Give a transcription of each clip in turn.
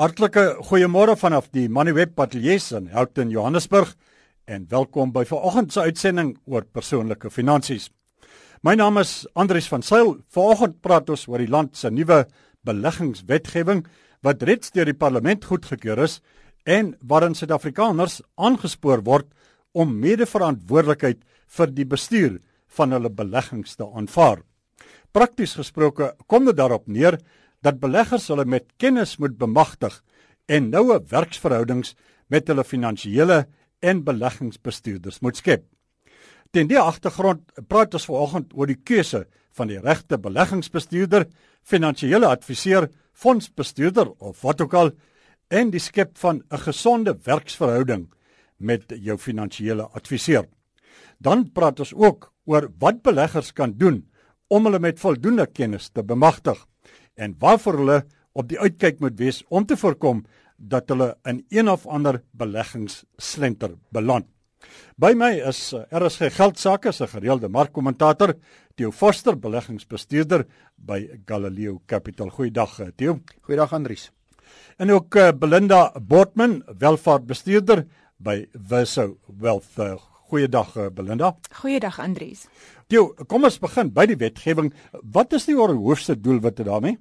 Hartlike goeiemôre vanaf die Moneyweb Patelies in Houghton, Johannesburg en welkom by vanoggend se uitsending oor persoonlike finansies. My naam is Andries van Sail. Vanoggend praat ons oor die land se nuwe beleggingswetgewing wat reeds deur die parlement goedgekeur is en waarin Suid-Afrikaners aangespoor word om mede-verantwoordelikheid vir die bestuur van hulle beleggings te aanvaar. Prakties gesproke kom dit daarop neer dat beleggers hulle met kennis moet bemagtig en noue werksverhoudings met hulle finansiële en beleggingsbestuurders moet skep. Ten die agtergrond praat ons vanoggend oor die keuse van die regte beleggingsbestuurder, finansiële adviseur, fondsbestuurder of wat ook al en die skep van 'n gesonde werksverhouding met jou finansiële adviseur. Dan praat ons ook oor wat beleggers kan doen om hulle met voldoende kennis te bemagtig en waarvoor hulle op die uitkyk moet wees om te voorkom dat hulle in een of ander beleggingsslenter beland. By my is eh, RSG Geldsaake se gereelde markkommentator Theo Forster, beleggingsbestuurder by Galileo Capital. Goeiedag eh, Theo. Goeiedag Andries. En ook uh, Belinda Bortman, welvaartbestuurder by Wiso Wealth. Goeiedag Belinda. Goeiedag Andries. Theo, kom ons begin by die wetgewing. Wat is die hoofste doel wat dit daarmee?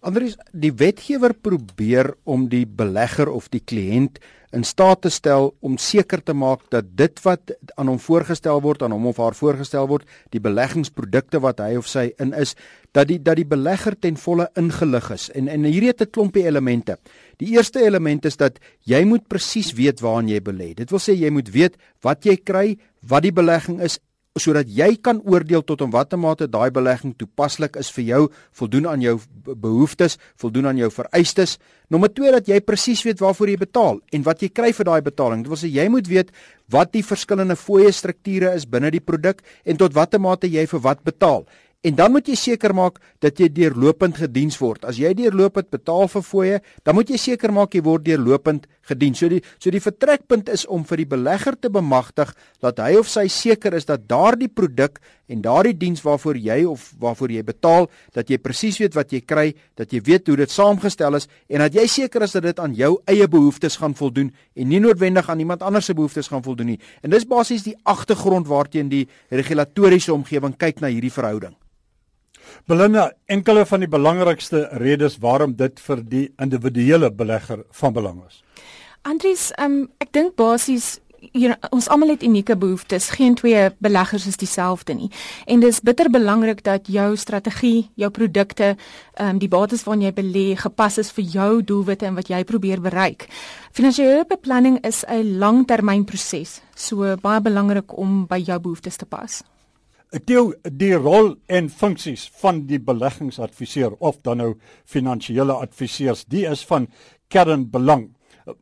Andries, die wetgewer probeer om die belegger of die kliënt in staat te stel om seker te maak dat dit wat aan hom voorgestel word, aan hom of haar voorgestel word, die beleggingsprodukte wat hy of sy in is, dat die dat die belegger ten volle ingelig is. En en hierdie het 'n klompie elemente. Die eerste element is dat jy moet presies weet waaraan jy belê. Dit wil sê jy moet weet wat jy kry, wat die belegging is sodat jy kan oordeel tot in watter mate daai belegging toepaslik is vir jou, voldoen aan jou behoeftes, voldoen aan jou vereistes. Nommer 2 dat jy presies weet waarvoor jy betaal en wat jy kry vir daai betaling. Dit wil sê jy moet weet wat die verskillende fooie strukture is binne die produk en tot watter mate jy vir wat betaal. En dan moet jy seker maak dat jy deurlopend gediens word. As jy deurlopend betaal vir fooie, dan moet jy seker maak jy word deurlopend gedien. So die so die vertrekpunt is om vir die belegger te bemagtig dat hy of sy seker is dat daardie produk en daardie diens waarvoor jy of waarvoor jy betaal, dat jy presies weet wat jy kry, dat jy weet hoe dit saamgestel is en dat jy seker is dat dit aan jou eie behoeftes gaan voldoen en nie noodwendig aan iemand anders se behoeftes gaan voldoen nie. En dis basies die agtergrond waarteen die regulatoriese omgewing kyk na hierdie verhouding. Belinda, enkele van die belangrikste redes waarom dit vir die individuele belegger van belang is. Andries, um, ek dink basies hier ons almal het unieke behoeftes. Geen twee beleggers is dieselfde nie. En dis bitter belangrik dat jou strategie, jou produkte, ehm um, die bates waarna jy belê, gepas is vir jou doelwitte en wat jy probeer bereik. Finansiële beplanning is 'n langtermynproses, so baie belangrik om by jou behoeftes te pas. Deel die rol en funksies van die beleggingsadviseur of dan nou finansiële adviseurs, die is van kernbelang.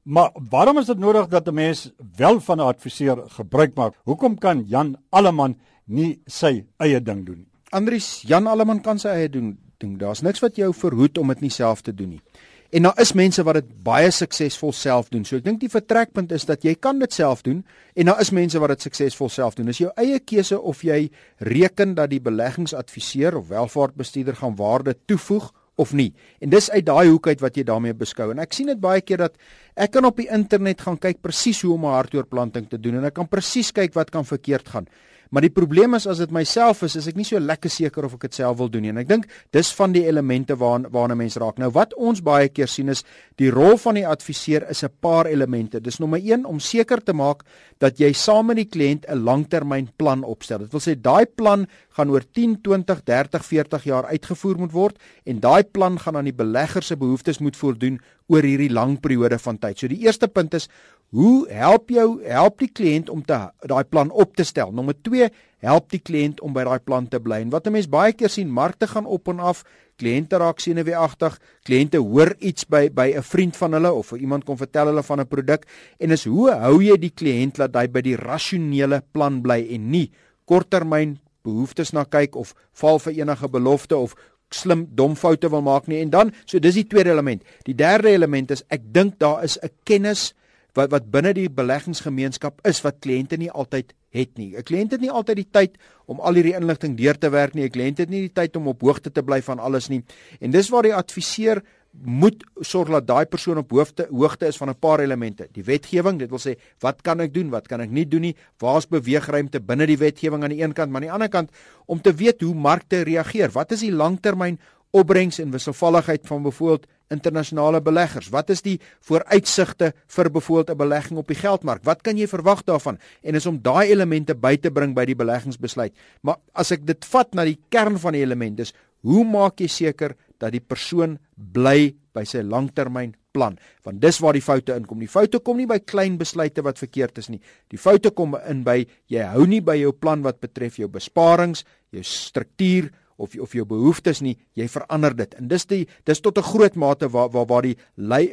Maar waarom is dit nodig dat 'n mens wel van 'n adviseur gebruik maak? Hoekom kan Jan Alleman nie sy eie ding doen nie? Andries, Jan Alleman kan sy eie doen ding. Daar's niks wat jou verhoed om dit nie self te doen nie. En daar is mense wat dit baie suksesvol self doen. So ek dink die vertrekpunt is dat jy kan dit self doen en daar is mense wat dit suksesvol self doen. Dis jou eie keuse of jy reken dat die beleggingsadviseur of welvaartbestuurder gaan waarde toevoeg of nie. En dis uit daai hoek uit wat jy daarmee beskou. En ek sien dit baie keer dat ek kan op die internet gaan kyk presies hoe om 'n hartoortplanting te doen en ek kan presies kyk wat kan verkeerd gaan. Maar die probleem is as dit myself is, is ek nie so lekker seker of ek dit self wil doen nie. En ek dink dis van die elemente waarna waarna mense raak. Nou wat ons baie keer sien is die rol van die adviseur is 'n paar elemente. Dis nommer 1 om seker te maak dat jy saam met die kliënt 'n langtermynplan opstel. Dit wil sê daai plan gaan oor 10, 20, 30, 40 jaar uitgevoer moet word en daai plan gaan aan die belegger se behoeftes moet voldoen oor hierdie lang periode van tyd. So die eerste punt is Hoe help jou help die kliënt om te daai plan op te stel? Nommer 2, help die kliënt om by daai plan te bly. En wat 'n mens baie keer sien, markte gaan op en af, kliënte raak senuweeagtig, kliënte hoor iets by by 'n vriend van hulle of iemand kom vertel hulle van 'n produk en is hoe hou jy die kliënt laat hy by die rasionele plan bly en nie korttermyn behoeftes na kyk of val vir enige belofte of slim dom foute wil maak nie en dan so dis die tweede element. Die derde element is ek dink daar is 'n kennis wat wat binne die beleggingsgemeenskap is wat kliënte nie altyd het nie. 'n Kliënt het nie altyd die tyd om al hierdie inligting deur te werk nie. 'n Kliënt het nie die tyd om op hoogte te bly van alles nie. En dis waar die adviseur moet sorg dat daai persoon op hoogte hoogte is van 'n paar elemente. Die wetgewing, dit wil sê, wat kan ek doen, wat kan ek nie doen nie? Waar's beweegruimte binne die wetgewing aan die een kant, maar aan die ander kant om te weet hoe markte reageer. Wat is die langtermyn opbrengs en wisselvalligheid van byvoorbeeld internasionale beleggers? Wat is die vooruitsigte vir byvoorbeeld 'n belegging op die geldmark? Wat kan jy verwag daarvan? En is om daai elemente by te bring by die beleggingsbesluit. Maar as ek dit vat na die kern van die elemente, is hoe maak jy seker dat die persoon bly by sy langtermynplan? Want dis waar die foute inkom. Die foute kom nie by klein besluite wat verkeerd is nie. Die foute kom in by jy hou nie by jou plan wat betref jou besparings, jou struktuur of of jou behoeftes nie, jy verander dit. En dis die dis tot 'n groot mate waar waar waar die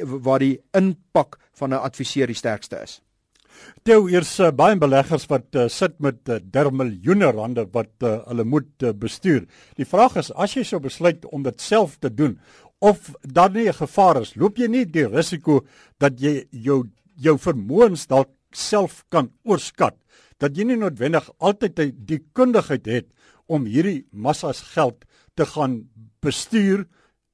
waar die impak van 'n adviseur die sterkste is. Toe eers uh, baie beleggers wat uh, sit met uh, der miljoene rande wat uh, hulle moet uh, bestuur. Die vraag is as jy sou besluit om dit self te doen of dan nie 'n gevaar is, loop jy nie die risiko dat jy jou jou vermoëns dalk self kan oorskat dat jy nie noodwendig altyd die kundigheid het om hierdie massas geld te gaan bestuur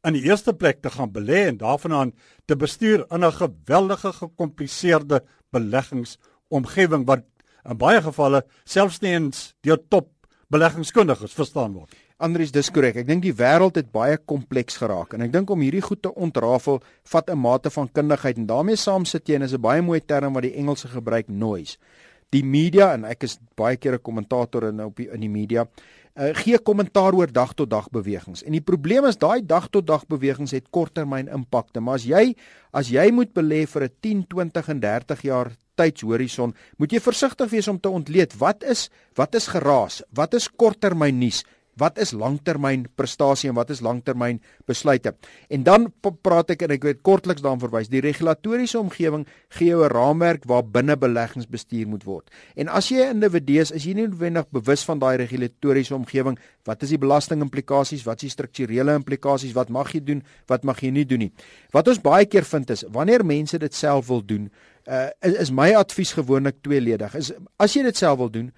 in die eerste plek te gaan belê en daarvan aan te bestuur in 'n geweldige gekompliseerde beleggingsomgewing wat in baie gevalle selfs nie eens deur top beleggingskundiges verstaan word. Andries, dis korrek. Ek dink die wêreld het baie kompleks geraak en ek dink om hierdie goed te ontrafel vat 'n mate van kundigheid en daarmee saam sit jy en is 'n baie mooi term wat die Engelse gebruik noise. Die media en ek is baie keer 'n kommentator in op die, in die media uh, gee kommentaar oor dag tot dag bewegings. En die probleem is daai dag tot dag bewegings het korttermyn impakte, maar as jy as jy moet belê vir 'n 10, 20 en 30 jaar tydshorison, moet jy versigtig wees om te ontleed wat is wat is geraas, wat is korttermyn nuus, wat is langtermyn prestasie en wat is langtermyn besluite. En dan praat ek en ek weet kortliks daaraan verwys, die regulatoriese omgewing gee jou 'n raamwerk waar binne beleggings bestuur moet word. En as jy 'n individu is, is jy nie noodwendig bewus van daai regulatoriese omgewing, wat is die belastingimplikasies, wat is die strukturele implikasies, wat mag jy doen, wat mag jy nie doen nie. Wat ons baie keer vind is wanneer mense dit self wil doen, uh, is, is my advies gewoonlik tweeledig. Is as jy dit self wil doen,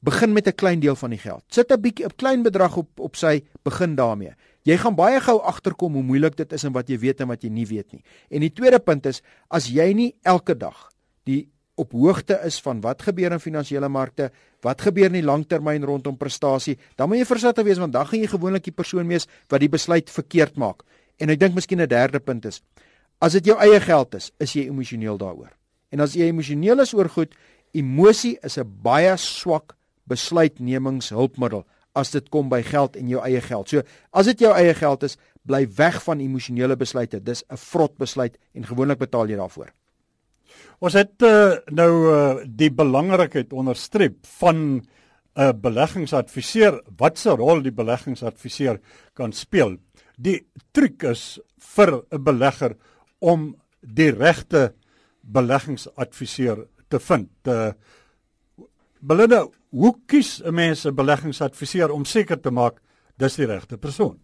begin met 'n klein deel van die geld. Sit 'n bietjie 'n klein bedrag op op sy begin daarmee. Jy gaan baie gou agterkom hoe moeilik dit is en wat jy weet en wat jy nie weet nie. En die tweede punt is as jy nie elke dag die op hoogte is van wat gebeur in finansiële markte, wat gebeur in die langtermyn rondom prestasie, dan moet jy versigtig wees want dan gaan jy gewoonlik die persoon wees wat die besluit verkeerd maak. En ek dink miskien 'n derde punt is as dit jou eie geld is, is jy emosioneel daaroor. En as jy emosioneel is oor goed, emosie is 'n baie swak besluitnemingshulpmiddel as dit kom by geld en jou eie geld. So as dit jou eie geld is, bly weg van emosionele besluite. Dis 'n vrot besluit en gewoonlik betaal jy daarvoor. Ons het uh, nou uh, die belangrikheid onderstreep van 'n uh, beleggingsadviseur. Wat se rol die beleggingsadviseur kan speel? Die truc is vir 'n belegger om die regte beleggingsadviseur te vind. Uh, Belinda, hoe kies 'n mens 'n beleggingsadviseur om seker te maak dis die regte persoon?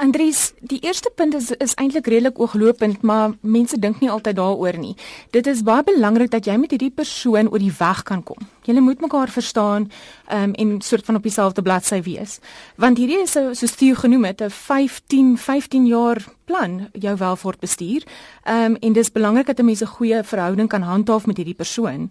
Andries, die eerste punt is is eintlik redelik ooglopend, maar mense dink nie altyd daaroor nie. Dit is baie belangrik dat jy met hierdie persoon oor die weg kan kom. Julle moet mekaar verstaan um, en soort van op dieselfde bladsy wees. Want hierdie is so soos jy genoem het, 'n 15 15 jaar plan jou welvaart bestuur. Ehm um, en dis belangrik dat 'n mens 'n goeie verhouding kan handhaaf met hierdie persoon.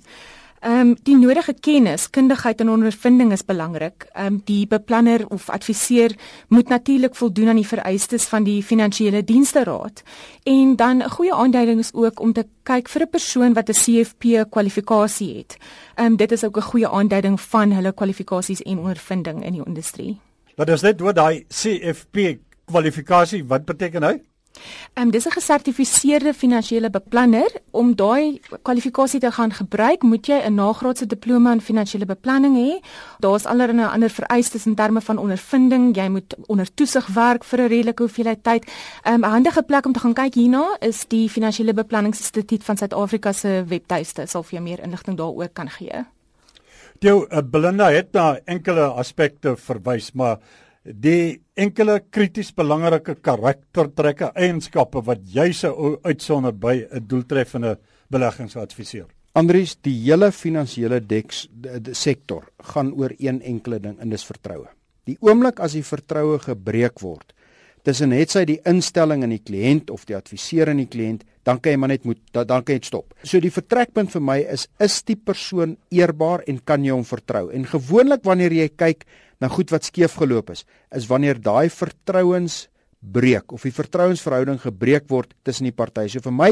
Ehm um, die nodige kennis, kundigheid en ondervinding is belangrik. Ehm um, die beplanner of adviseur moet natuurlik voldoen aan die vereistes van die finansiële dienste raad. En dan 'n goeie aanduiding is ook om te kyk vir 'n persoon wat 'n CFP kwalifikasie het. Ehm um, dit is ook 'n goeie aanduiding van hulle kwalifikasies en ondervinding in die industrie. Wat is dit wat daai CFP kwalifikasie wat beteken hy? Ehm um, dis 'n gesertifiseerde finansiële beplanner. Om daai kwalifikasie te gaan gebruik, moet jy 'n nagraadse diploma in finansiële beplanning hê. Daar's allerlei ander vereistes in terme van ondervinding. Jy moet onder toesig werk vir 'n redelike hoeveelheid tyd. Ehm, 'n um, Handige plek om te gaan kyk hierna is die Finansiële Beplanningsinstituut van Suid-Afrika se webtuiste. Sal vir jou meer inligting daaroor kan gee. Jou uh, Belinda het na enkele aspekte verwys, maar die enkele krities belangrike karaktertrekke eienskappe wat jy sou uitsonder by 'n doeltreffende beleggingsadviseur. Andries, die hele finansiële deks sektor gaan oor een enkele ding en dis vertroue. Die oomblik as die vertroue gebreek word, tussen het sy die instelling in die kliënt of die adviseur in die kliënt, dan kan jy maar net moet dan kan jy stop. So die vertrekpunt vir my is is die persoon eerbaar en kan jy hom vertrou? En gewoonlik wanneer jy kyk na goed wat skeef geloop is, is wanneer daai vertrouens breek of die vertrouensverhouding gebreek word tussen die partye. So vir my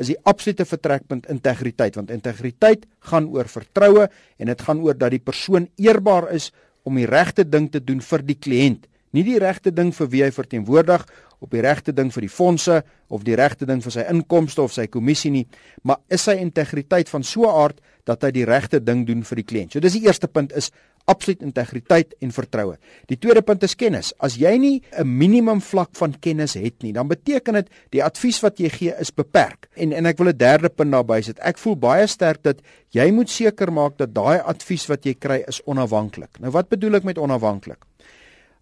is die absolute vertrekpunt integriteit want integriteit gaan oor vertroue en dit gaan oor dat die persoon eerbaar is om die regte ding te doen vir die kliënt nie die regte ding vir wie hy verteenwoordig op die regte ding vir die fondse of die regte ding vir sy inkomste of sy kommissie nie, maar is sy integriteit van so 'n aard dat hy die regte ding doen vir die kliënt. So dis die eerste punt is absoluut integriteit en vertroue. Die tweede punt is kennis. As jy nie 'n minimum vlak van kennis het nie, dan beteken dit die advies wat jy gee is beperk. En en ek wil 'n derde punt daarby sit. Ek voel baie sterk dat jy moet seker maak dat daai advies wat jy kry is onafhanklik. Nou wat bedoel ek met onafhanklik?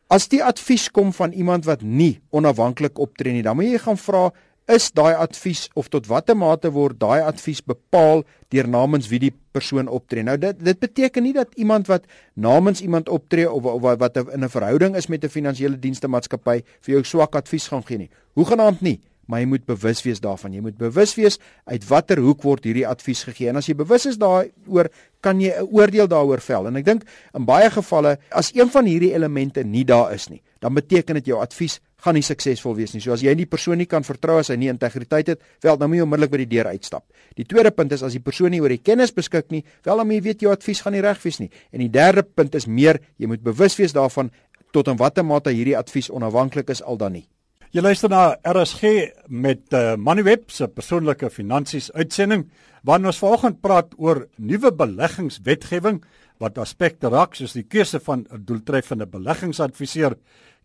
As die advies kom van iemand wat nie onafhanklik optree nie, dan moet jy gaan vra is daai advies of tot watter mate word daai advies bepaal deur namens wie die persoon optree. Nou dit dit beteken nie dat iemand wat namens iemand optree of, of wat in 'n verhouding is met 'n finansiële dienste maatskappy vir jou swak advies gaan gee nie. Hoegenaamd nie maar jy moet bewus wees daarvan. Jy moet bewus wees uit watter hoek word hierdie advies gegee. En as jy bewus is daaroor, kan jy 'n oordeel daaroor vel. En ek dink in baie gevalle as een van hierdie elemente nie daar is nie, dan beteken dit jou advies gaan nie suksesvol wees nie. So as jy nie die persoon nie kan vertrou as hy nie integriteit het, wel dan moet jy onmiddellik by die deur uitstap. Die tweede punt is as die persoon nie oor die kennis beskik nie, wel dan jy weet jou advies gaan nie reg wees nie. En die derde punt is meer jy moet bewus wees daarvan tot in watter mate hierdie advies onafhanklik is al dan nie. Jy luister na RSG met uh, Manuweb se persoonlike finansies uitsending waarin ons vanoggend praat oor nuwe beleggingswetgewing wat aspekte raak soos die keuse van 'n doeltreffende beleggingsadviseur,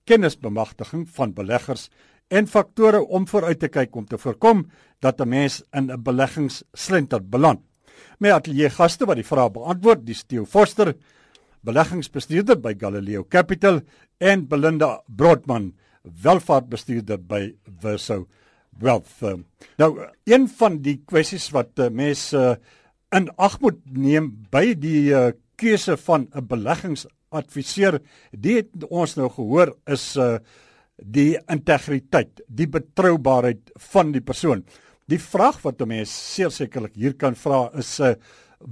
kennisbemagtiging van beleggers en faktore om vooruit te kyk om te voorkom dat 'n mens in 'n beleggingsslenter beland. My ateljee gaste wat die vrae beantwoord, dis Theo Forster, beleggingsbestuurder by Galileo Capital en Belinda Brodman welvaartbestuurder by Verso Wealth. Nou, een van die kwessies wat uh, mense uh, in ag moet neem by die uh, keuse van 'n beleggingsadviseur, dit ons nou gehoor is uh, die integriteit, die betroubaarheid van die persoon. Die vraag wat 'n mens sekerlik hier kan vra is uh,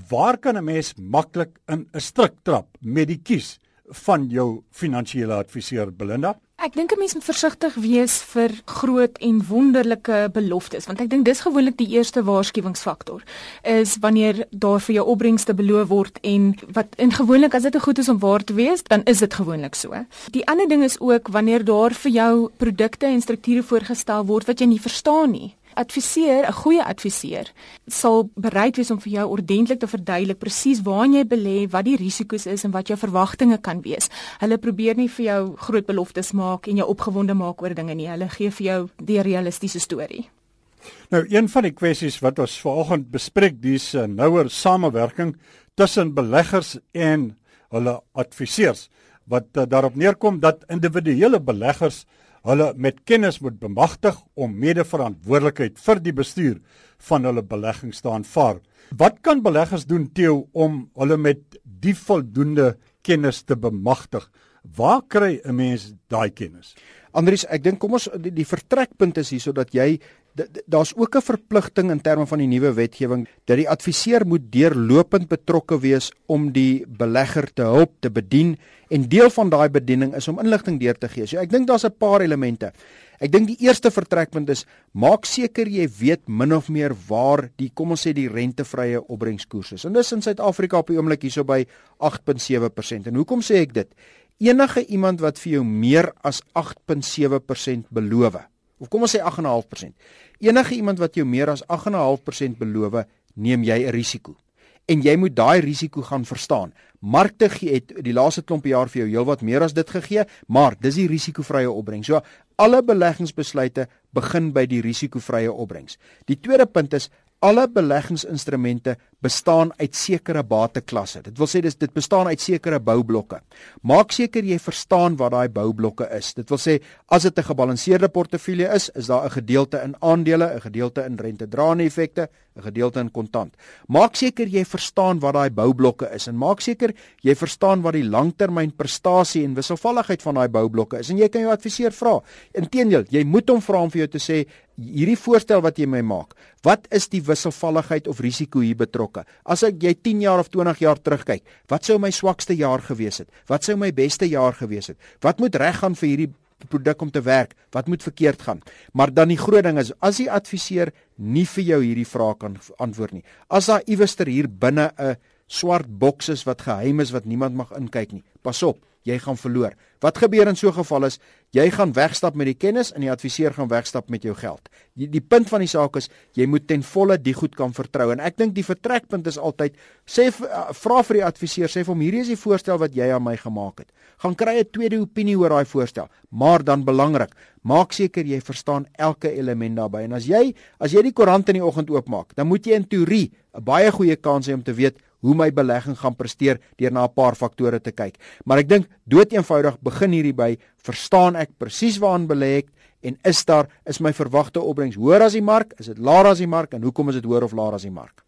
waar kan 'n mens maklik in 'n struik trap met die kies van jou finansiële adviseur Belinda? Ek dink 'n mens moet versigtig wees vir groot en wonderlike beloftes want ek dink dis gewoonlik die eerste waarskuwingsfaktor is wanneer daar vir jou opbrengste beloof word en wat en gewoonlik as dit goed is om waar te wees dan is dit gewoonlik so. Die ander ding is ook wanneer daar vir jou produkte en strukture voorgestel word wat jy nie verstaan nie adviseur, 'n goeie adviseur, sal bereid wees om vir jou ordentlik te verduidelik presies waar jy belê, wat die risiko's is en wat jou verwagtinge kan wees. Hulle probeer nie vir jou groot beloftes maak en jou opgewonde maak oor dinge nie. Hulle gee vir jou die realistiese storie. Nou, een van die kwessies wat ons vanoggend bespreek, dis 'n nouer samewerking tussen beleggers en hulle adviseurs wat uh, daarop neerkom dat individuele beleggers hulle met kennis moet bemagtig om medeverantwoordelikheid vir die bestuur van hulle beleggings te aanvaar. Wat kan beleggers doen Theo om hulle met die voldoende kennis te bemagtig? Waar kry 'n mens daai kennis? Andries, ek dink kom ons die, die vertrekpunt is hier sodat jy daar's ook 'n verpligting in terme van die nuwe wetgewing dat die adviseur moet deurlopend betrokke wees om die belegger te help te bedien en deel van daai bediening is om inligting deur te gee. So ek dink daar's 'n paar elemente. Ek dink die eerste vertrekpunt is maak seker jy weet min of meer waar die kom ons sê die rentevrye opbrengskoers is. En dis in Suid-Afrika op die oomblik hierso by 8.7%. En hoekom sê ek dit? Enige iemand wat vir jou meer as 8.7% beloof of kom ons sê 8.5%. Enige iemand wat jou meer as 8.5% beloof, neem jy 'n risiko. En jy moet daai risiko gaan verstaan. Markte gee het die laaste klomp jaar vir jou heelwat meer as dit gegee, maar dis die risikovrye opbrengs. So alle beleggingsbesluite begin by die risikovrye opbrengs. Die tweede punt is alle beleggingsinstrumente bestaan uit sekere bateklasse. Dit wil sê dis dit bestaan uit sekere boublokke. Maak seker jy verstaan wat daai boublokke is. Dit wil sê as dit 'n gebalanseerde portefeulje is, is daar 'n gedeelte in aandele, 'n gedeelte in rentedraende effekte, 'n gedeelte in kontant. Maak seker jy verstaan wat daai boublokke is en maak seker jy verstaan wat die langtermynprestasie en wisselvalligheid van daai boublokke is en jy kan jou adviseur vra. Inteendeel, jy moet hom vra om vir jou te sê hierdie voorstel wat jy my maak, wat is die wisselvalligheid of risiko hier betrokke? As ek jy 10 jaar of 20 jaar terugkyk, wat sou my swakste jaar gewees het? Wat sou my beste jaar gewees het? Wat moet reggaan vir hierdie produk om te werk? Wat moet verkeerd gaan? Maar dan die groot ding is as die adviseur nie vir jou hierdie vrae kan antwoord nie. As daar iewester hier binne 'n swart boks is wat geheim is wat niemand mag inkyk nie. Pas op jy gaan verloor. Wat gebeur in so 'n geval is jy gaan wegstap met die kennis en die adviseur gaan wegstap met jou geld. Die, die punt van die saak is jy moet ten volle die goed kan vertrou en ek dink die vertrekpunt is altyd sê uh, vra vir die adviseur sê vir hom hierdie is die voorstel wat jy aan my gemaak het. Gaan kry 'n tweede opinie oor daai voorstel, maar dan belangrik, maak seker jy verstaan elke element daarbey en as jy as jy die koerant in die oggend oopmaak, dan moet jy in teorie 'n baie goeie kans hê om te weet hoe my belegging gaan presteer deur na 'n paar faktore te kyk. Maar ek dink doeteenvoudig begin hierdie by verstaan ek presies waaraan belê ek en is daar is my verwagte opbrengs hoër as die mark, is dit laer as die mark en hoekom is dit hoër of laer as die mark?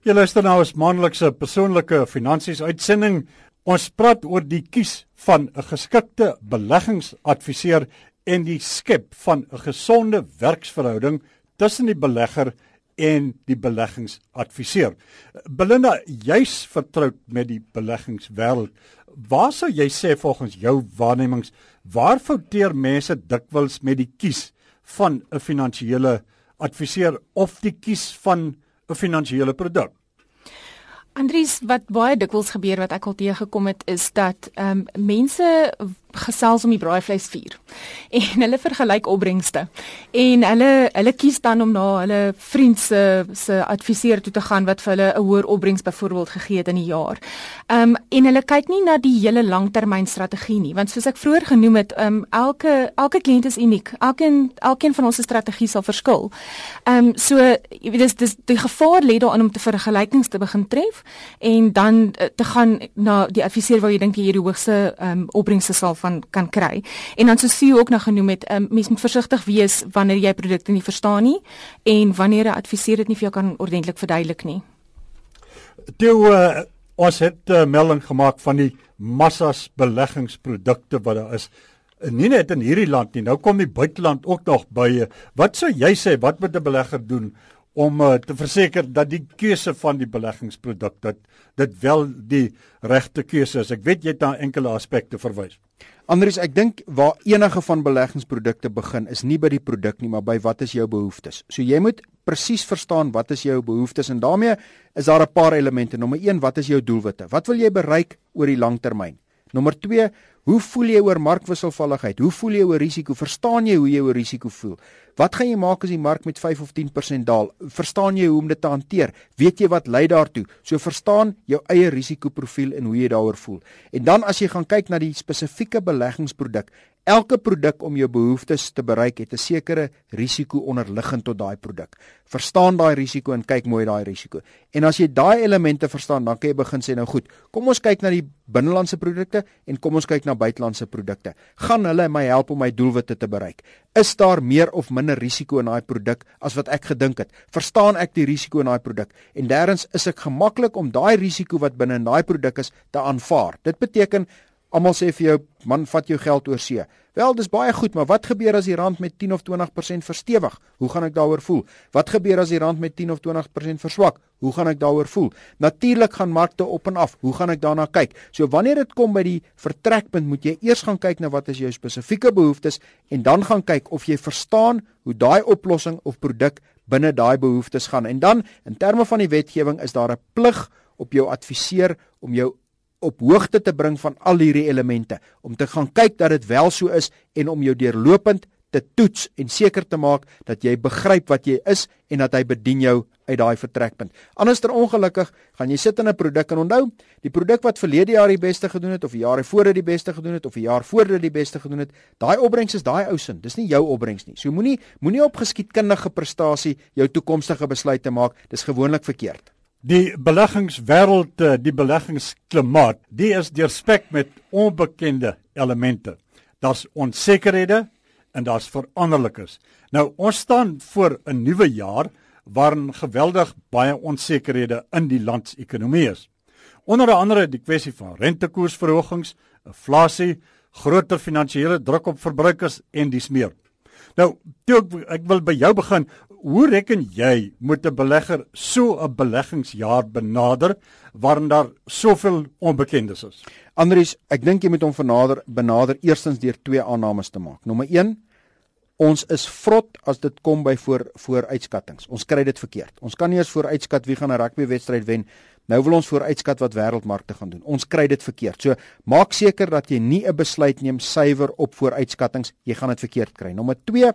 Jy luister nou ons maandelikse persoonlike finansies uitsending. Ons praat oor die kies van 'n geskikte beleggingsadviseur en die skep van 'n gesonde werksverhouding tussen die belegger en die beleggingsadviseur. Belinda, jy's vertroud met die beleggingswêreld. Waar sou jy sê volgens jou waarnemings waar fouteer mense dikwels met die kies van 'n finansiële adviseur of die kies van 'n finansiële produk? Andries, wat baie dikwels gebeur wat ek al teëgekom het is dat ehm um, mense gesels om die braaivleisvuur en hulle vergelyk opbrengste en hulle hulle kies dan om na hulle vriend se se adviseur toe te gaan wat vir hulle 'n hoër opbrengs byvoorbeeld gegee het in die jaar. Ehm um, en hulle kyk nie na die hele langtermynstrategie nie want soos ek vroeër genoem het, ehm um, elke elke kliënt is uniek. Elkeen elkeen van ons se strategie sal verskil. Ehm um, so jy weet dis dis die gevaar lê daarin om te vergelykings te begin tref en dan uh, te gaan na die adviseur waar jy dink jy die hoogste ehm um, opbrengste sal van kan kry. En dan soos jy ook nou genoem het, um, mens moet versigtig wees wanneer jy produkte nie verstaan nie en wanneer 'n adviseur dit nie vir jou kan ordentlik verduidelik nie. Toe uh, ons het uh, melding gemaak van die massas beleggingsprodukte wat daar is nie net in hierdie land nie. Nou kom die buiteland ook nog by. Wat sou jy sê wat moet 'n belegger doen om uh, te verseker dat die keuse van die beleggingsproduk dat dit wel die regte keuse is. Ek weet jy het na enkele aspekte verwys. Andries, ek dink waar enige van beleggingsprodukte begin is nie by die produk nie, maar by wat is jou behoeftes. So jy moet presies verstaan wat is jou behoeftes en daarmee is daar 'n paar elemente. Nommer 1, wat is jou doelwitte? Wat wil jy bereik oor die lang termyn? Nommer 2, hoe voel jy oor markwisselvalligheid? Hoe voel jy oor risiko? Verstaan jy hoe jy oor risiko voel? Wat gaan jy maak as die mark met 5 of 10% daal? Verstaan jy hoe om dit te hanteer? Weet jy wat lei daartoe? So verstaan jou eie risikoprofiel en hoe jy daaroor voel. En dan as jy gaan kyk na die spesifieke beleggingsproduk, Elke produk om jou behoeftes te bereik het 'n sekere risiko onderliggend tot daai produk. Verstaan daai risiko en kyk mooi daai risiko. En as jy daai elemente verstaan, dan kan jy begin sê nou goed, kom ons kyk na die binnelandse produkte en kom ons kyk na buitelandse produkte. Gaan hulle my help om my doelwitte te bereik? Is daar meer of minder risiko in daai produk as wat ek gedink het? Verstaan ek die risiko in daai produk? En derdens, is ek gemaklik om daai risiko wat binne in daai produk is te aanvaar? Dit beteken Almal sê vir jou, man, vat jou geld oor see. Wel, dis baie goed, maar wat gebeur as die rand met 10 of 20% verstewig? Hoe gaan ek daaroor voel? Wat gebeur as die rand met 10 of 20% verswak? Hoe gaan ek daaroor voel? Natuurlik gaan markte op en af. Hoe gaan ek daarna kyk? So wanneer dit kom by die vertrekpunt, moet jy eers gaan kyk na wat is jou spesifieke behoeftes en dan gaan kyk of jy verstaan hoe daai oplossing of produk binne daai behoeftes gaan. En dan in terme van die wetgewing is daar 'n plig op jou adviseur om jou op hoogte te bring van al hierdie elemente om te gaan kyk dat dit wel so is en om jou deurlopend te toets en seker te maak dat jy begryp wat jy is en dat hy bedien jou uit daai vertrekpunt. Anders ter ongelukkig gaan jy sit in 'n produk en onthou, die produk wat verlede jaar die beste gedoen het of jare voor dit die beste gedoen het of 'n jaar voor dit die beste gedoen het, daai opbrengs is daai ou sin. Dis nie jou opbrengs nie. So moenie moenie op geskiedkundige prestasie jou toekomstige besluite maak. Dis gewoonlik verkeerd. Die beleggingswêreld, eh, die beleggingsklimaat, die is deurspek met onbekende elemente. Daar's onsekerhede en daar's veranderlikes. Nou ons staan voor 'n nuwe jaar waarin geweldig baie onsekerhede in die land se ekonomie is. Onder andere die kwessie van rentekoersverhogings, inflasie, groter finansiële druk op verbruikers en dis meer. Nou, toe ek, ek wil by jou begin. Hoe reken jy moet 'n belegger so 'n beleggingsjaar benader waarin daar soveel onbekendes is? Andries, ek dink jy moet hom vernader benader eerstens deur twee aannames te maak. Nommer 1 Ons is vrot as dit kom by voor vooruitskattings. Ons kry dit verkeerd. Ons kan nie eens vooruitskat wie gaan 'n rugbywedstryd wen Nou wil ons vooruitskat wat wêreldmarkte gaan doen. Ons kry dit verkeerd. So maak seker dat jy nie 'n besluit neem suiwer op vooruitskattinge. Jy gaan dit verkeerd kry. Nommer 2,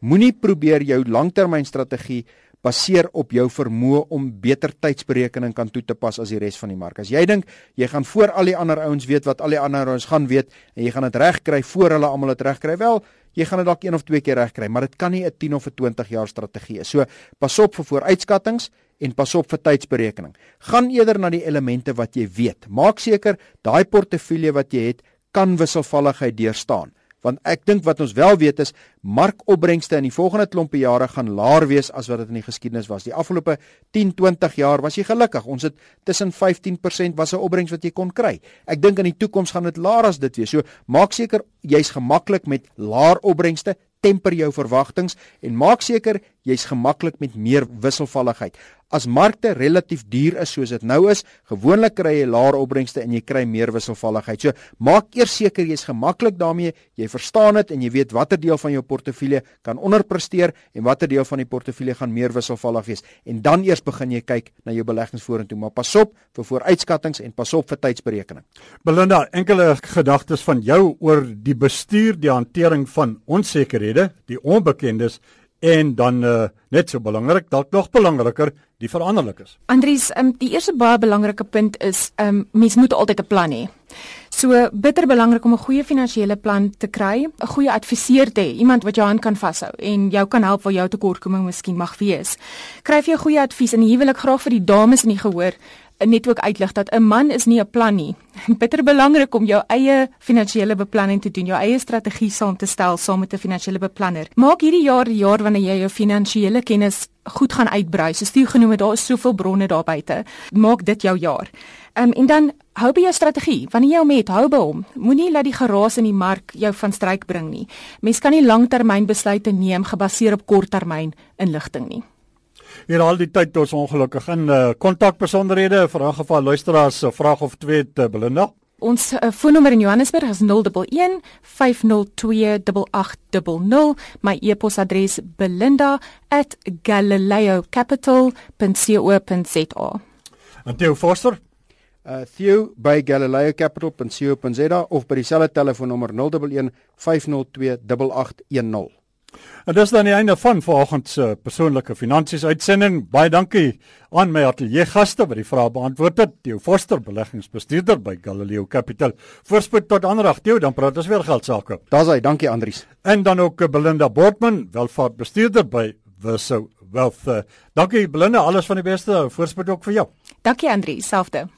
moenie probeer jou langtermynstrategie baseer op jou vermoë om beter tydsberekening kan toe te pas as die res van die mark. As jy dink jy gaan voor al die ander ouens weet wat al die ander ouens gaan weet en jy gaan dit regkry voor hulle almal dit regkry, wel, jy gaan dit dalk een of twee keer regkry, maar dit kan nie 'n 10 of 'n 20 jaar strategie wees. So pas op vir vooruitskattinge en pas op vir tydsberekening. Gaan eerder na die elemente wat jy weet. Maak seker daai portefeulje wat jy het kan wisselvalligheid deurstaan. Want ek dink wat ons wel weet is markopbrengste in die volgende klompe jare gaan laer wees as wat dit in die geskiedenis was. Die afgelope 10, 20 jaar was jy gelukkig. Ons het tussen 15% was 'n opbrengs wat jy kon kry. Ek dink in die toekoms gaan dit laer as dit wees. So maak seker jy's gemaklik met laer opbrengste temper jou verwagtinge en maak seker jy's gemaklik met meer wisselvalligheid. As markte relatief duur is soos dit nou is, gewoonlik kry jy laer opbrengste en jy kry meer wisselvalligheid. So maak eers seker jy's gemaklik daarmee, jy verstaan dit en jy weet watter deel van jou portefeulje kan onderpresteer en watter deel van die portefeulje gaan meer wisselvallig wees. En dan eers begin jy kyk na jou beleggings vorentoe, maar pas op vir vooruitskattinge en pas op vir tydsberekening. Belinda, enkele gedagtes van jou oor die bestuur, die hantering van onsekerhede, die onbekendes en dan uh, net so belangrik, dalk nog belangriker, die veranderlikes. Andries, um, die eerste baie belangrike punt is, um, mens moet altyd 'n plan hê. So bitter belangrik om 'n goeie finansiële plan te kry, 'n goeie adviseur te hê, iemand wat jou hand kan vashou en jou kan help waar jou tekortkoming miskien mag wees. Kryf jy goeie advies en hier wil ek graag vir die dames in die gehoor net ook uitlig dat 'n man is nie 'n plan nie. Bitter belangrik om jou eie finansiële beplanning te doen, jou eie strategie saam te stel saam met 'n finansiële beplanner. Maak hierdie jaar die jaar wanneer jy jou finansiële kennis goed gaan uitbrei. Soos jy genoem het, daar is soveel bronne daar buite. Maak dit jou jaar. Ehm um, en dan hou by jou strategie. Wanneer jy hom het, hou by hom. Moenie laat die geraas in die mark jou van stryk bring nie. Mens kan nie langtermynbesluite neem gebaseer op korttermyn inligting nie hier al die tyd ons ongelukkig in uh, kontak besonderhede vir 'n geval luisteraars se uh, vraag of twee te Belinda. Ons uh, foonnommer in Johannesburg is 011 502 8800. My e-posadres belinda@galileocapital.co.za. En Theo Forster Uh Theo by galileocapital.co.za of by dieselfde telefoonnommer 011 502 8810. En dis dan die einde van vanoggend se persoonlike finansies uitsending. Baie dankie aan my ateljee gaste wat die vrae beantwoord het. Theo Forster, beleggingsbestuurder by Galileo Capital. Voorspoed tot ander dag, Theo, dan praat ons weer geld sake. Daar's hy, dankie Andries. En dan ook Belinda Bortman, welvaartbestuurder by Verso Wealth. Dankie Belinda, alles van die beste. Voorspoed ook vir jou. Dankie Andries, selfde.